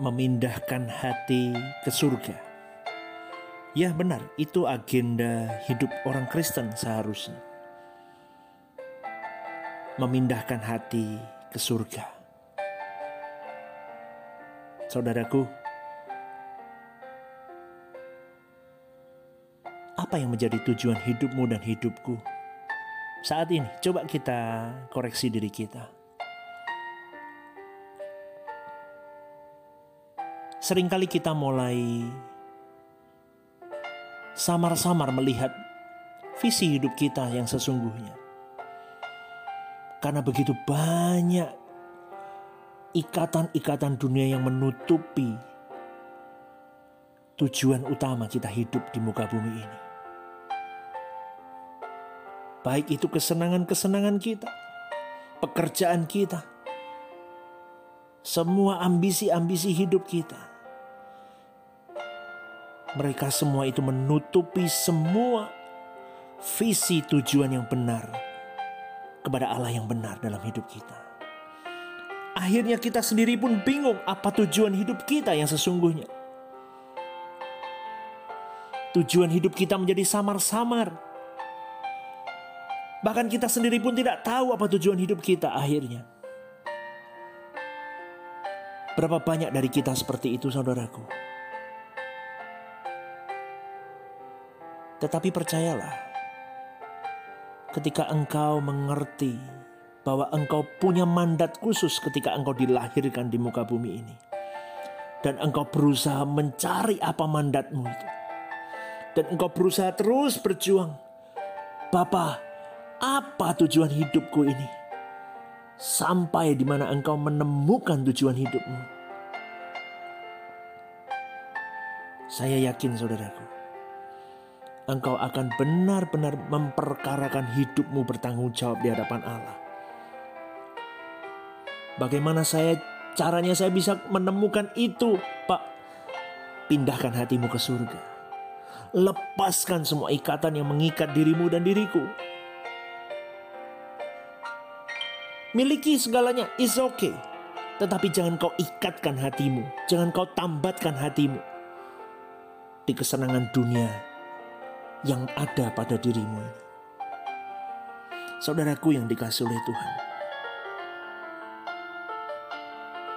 memindahkan hati ke surga. Ya benar, itu agenda hidup orang Kristen seharusnya. Memindahkan hati ke surga. Saudaraku, apa yang menjadi tujuan hidupmu dan hidupku? Saat ini, coba kita koreksi diri kita. Seringkali kita mulai samar-samar melihat visi hidup kita yang sesungguhnya. Karena begitu banyak ikatan-ikatan dunia yang menutupi tujuan utama kita hidup di muka bumi ini. Baik itu kesenangan-kesenangan kita, pekerjaan kita, semua ambisi-ambisi hidup kita. Mereka semua itu menutupi semua visi tujuan yang benar kepada Allah yang benar dalam hidup kita. Akhirnya kita sendiri pun bingung apa tujuan hidup kita yang sesungguhnya. Tujuan hidup kita menjadi samar-samar Bahkan kita sendiri pun tidak tahu apa tujuan hidup kita akhirnya. Berapa banyak dari kita seperti itu, saudaraku? Tetapi percayalah, ketika engkau mengerti bahwa engkau punya mandat khusus ketika engkau dilahirkan di muka bumi ini, dan engkau berusaha mencari apa mandatmu itu, dan engkau berusaha terus berjuang, Bapak, apa tujuan hidupku ini? Sampai di mana engkau menemukan tujuan hidupmu. Saya yakin saudaraku, engkau akan benar-benar memperkarakan hidupmu bertanggung jawab di hadapan Allah. Bagaimana saya caranya saya bisa menemukan itu, Pak? Pindahkan hatimu ke surga. Lepaskan semua ikatan yang mengikat dirimu dan diriku Miliki segalanya, is okay. Tetapi jangan kau ikatkan hatimu, jangan kau tambatkan hatimu di kesenangan dunia yang ada pada dirimu ini. Saudaraku yang dikasih oleh Tuhan.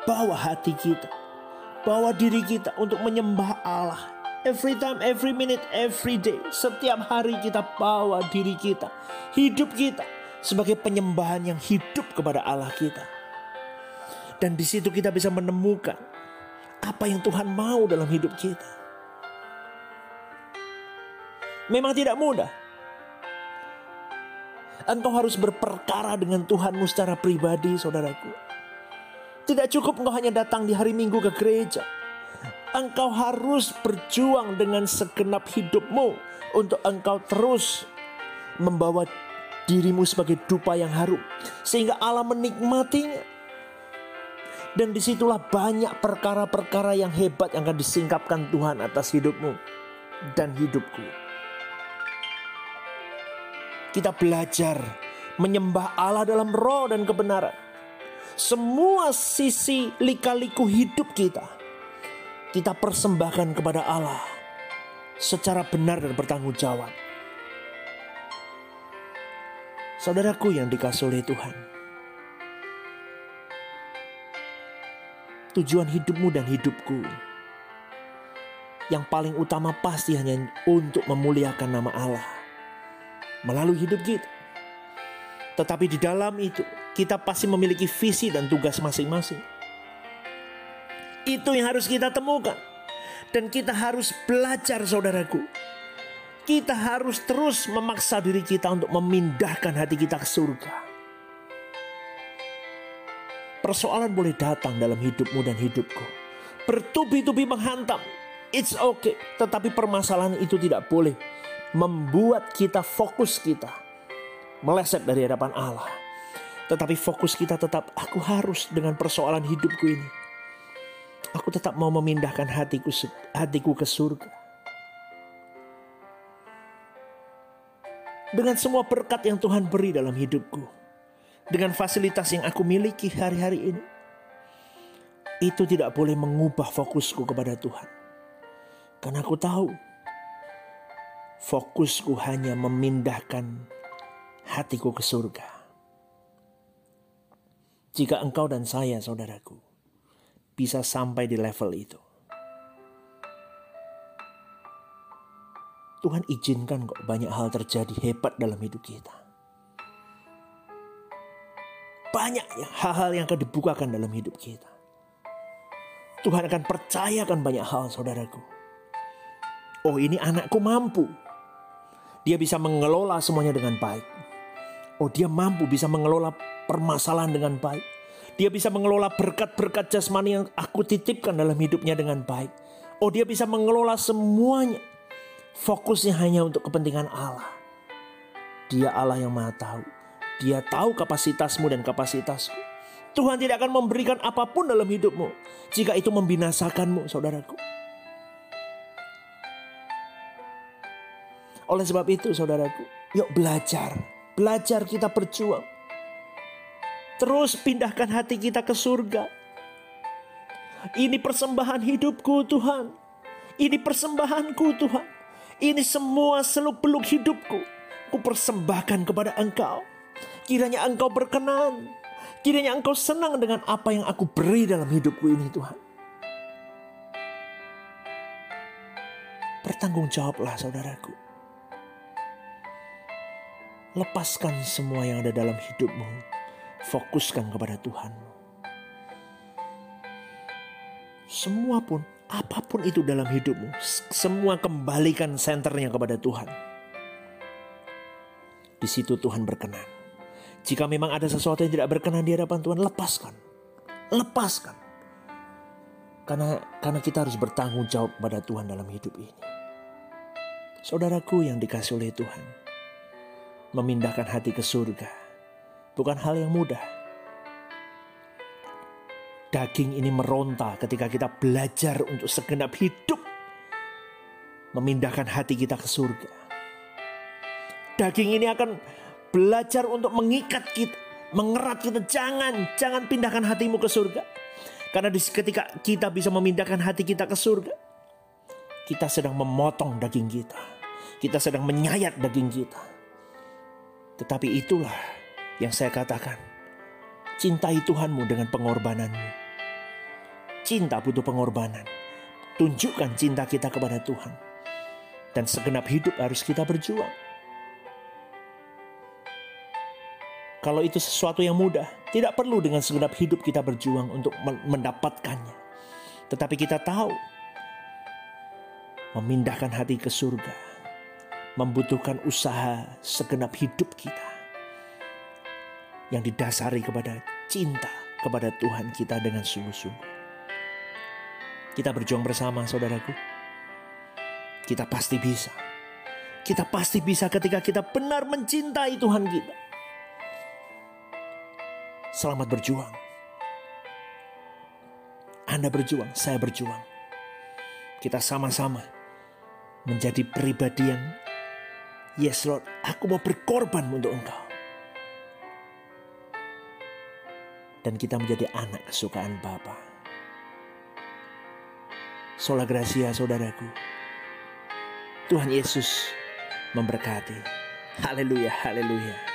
Bawa hati kita, bawa diri kita untuk menyembah Allah. Every time, every minute, every day. Setiap hari kita bawa diri kita, hidup kita sebagai penyembahan yang hidup kepada Allah kita. Dan di situ kita bisa menemukan apa yang Tuhan mau dalam hidup kita. Memang tidak mudah. Engkau harus berperkara dengan Tuhanmu secara pribadi, saudaraku. Tidak cukup engkau hanya datang di hari Minggu ke gereja. Engkau harus berjuang dengan segenap hidupmu untuk engkau terus membawa dirimu sebagai dupa yang harum. Sehingga Allah menikmatinya. Dan di situlah banyak perkara-perkara yang hebat yang akan disingkapkan Tuhan atas hidupmu dan hidupku. Kita belajar menyembah Allah dalam roh dan kebenaran. Semua sisi lika-liku hidup kita, kita persembahkan kepada Allah secara benar dan bertanggung jawab. Saudaraku yang dikasih oleh Tuhan. Tujuan hidupmu dan hidupku yang paling utama pasti hanya untuk memuliakan nama Allah melalui hidup kita. Tetapi di dalam itu kita pasti memiliki visi dan tugas masing-masing. Itu yang harus kita temukan. Dan kita harus belajar saudaraku kita harus terus memaksa diri kita untuk memindahkan hati kita ke surga. Persoalan boleh datang dalam hidupmu dan hidupku. Bertubi-tubi menghantam. It's okay. Tetapi permasalahan itu tidak boleh membuat kita fokus kita meleset dari hadapan Allah. Tetapi fokus kita tetap aku harus dengan persoalan hidupku ini. Aku tetap mau memindahkan hatiku hatiku ke surga. dengan semua berkat yang Tuhan beri dalam hidupku, dengan fasilitas yang aku miliki hari-hari ini. itu tidak boleh mengubah fokusku kepada Tuhan. Karena aku tahu fokusku hanya memindahkan hatiku ke surga. Jika engkau dan saya, saudaraku, bisa sampai di level itu, Tuhan izinkan kok banyak hal terjadi hebat dalam hidup kita. Banyak hal-hal yang akan dibukakan dalam hidup kita. Tuhan akan percayakan banyak hal saudaraku. Oh ini anakku mampu. Dia bisa mengelola semuanya dengan baik. Oh dia mampu bisa mengelola permasalahan dengan baik. Dia bisa mengelola berkat-berkat jasmani yang aku titipkan dalam hidupnya dengan baik. Oh dia bisa mengelola semuanya. Fokusnya hanya untuk kepentingan Allah. Dia Allah yang maha tahu. Dia tahu kapasitasmu dan kapasitasku. Tuhan tidak akan memberikan apa pun dalam hidupmu jika itu membinasakanmu, saudaraku. Oleh sebab itu, saudaraku, yuk belajar, belajar kita berjuang. Terus pindahkan hati kita ke surga. Ini persembahan hidupku, Tuhan. Ini persembahanku, Tuhan. Ini semua seluk-beluk hidupku. Ku persembahkan kepada Engkau. Kiranya Engkau berkenan Kiranya engkau senang dengan apa yang aku beri dalam hidupku ini Tuhan. Bertanggungjawablah saudaraku. Lepaskan semua yang ada dalam hidupmu. Fokuskan kepada Tuhanmu. Semua pun, apa pun itu dalam hidupmu. Semua kembalikan senternya kepada Tuhan. Di situ Tuhan berkenan. Jika memang ada sesuatu yang tidak berkenan di hadapan Tuhan, lepaskan. Lepaskan. Karena karena kita harus bertanggung jawab pada Tuhan dalam hidup ini. Saudaraku yang dikasih oleh Tuhan, memindahkan hati ke surga bukan hal yang mudah. Daging ini meronta ketika kita belajar untuk segenap hidup memindahkan hati kita ke surga. Daging ini akan Belajar untuk mengikat kita, mengerat kita. Jangan, jangan pindahkan hatimu ke surga. Karena ketika kita bisa memindahkan hati kita ke surga, kita sedang memotong daging kita. Kita sedang menyayat daging kita. Tetapi itulah yang saya katakan. Cintai Tuhanmu dengan pengorbananmu. Cinta butuh pengorbanan. Tunjukkan cinta kita kepada Tuhan. Dan segenap hidup harus kita berjuang. Kalau itu sesuatu yang mudah, tidak perlu dengan segenap hidup kita berjuang untuk mendapatkannya. Tetapi kita tahu, memindahkan hati ke surga membutuhkan usaha segenap hidup kita yang didasari kepada cinta kepada Tuhan kita dengan sungguh-sungguh. Kita berjuang bersama, saudaraku. Kita pasti bisa. Kita pasti bisa ketika kita benar mencintai Tuhan kita. Selamat berjuang. Anda berjuang, saya berjuang. Kita sama-sama menjadi pribadi yang Yes Lord, aku mau berkorban untuk engkau. Dan kita menjadi anak kesukaan Bapa. Sola Gracia saudaraku. Tuhan Yesus memberkati. Haleluya, haleluya.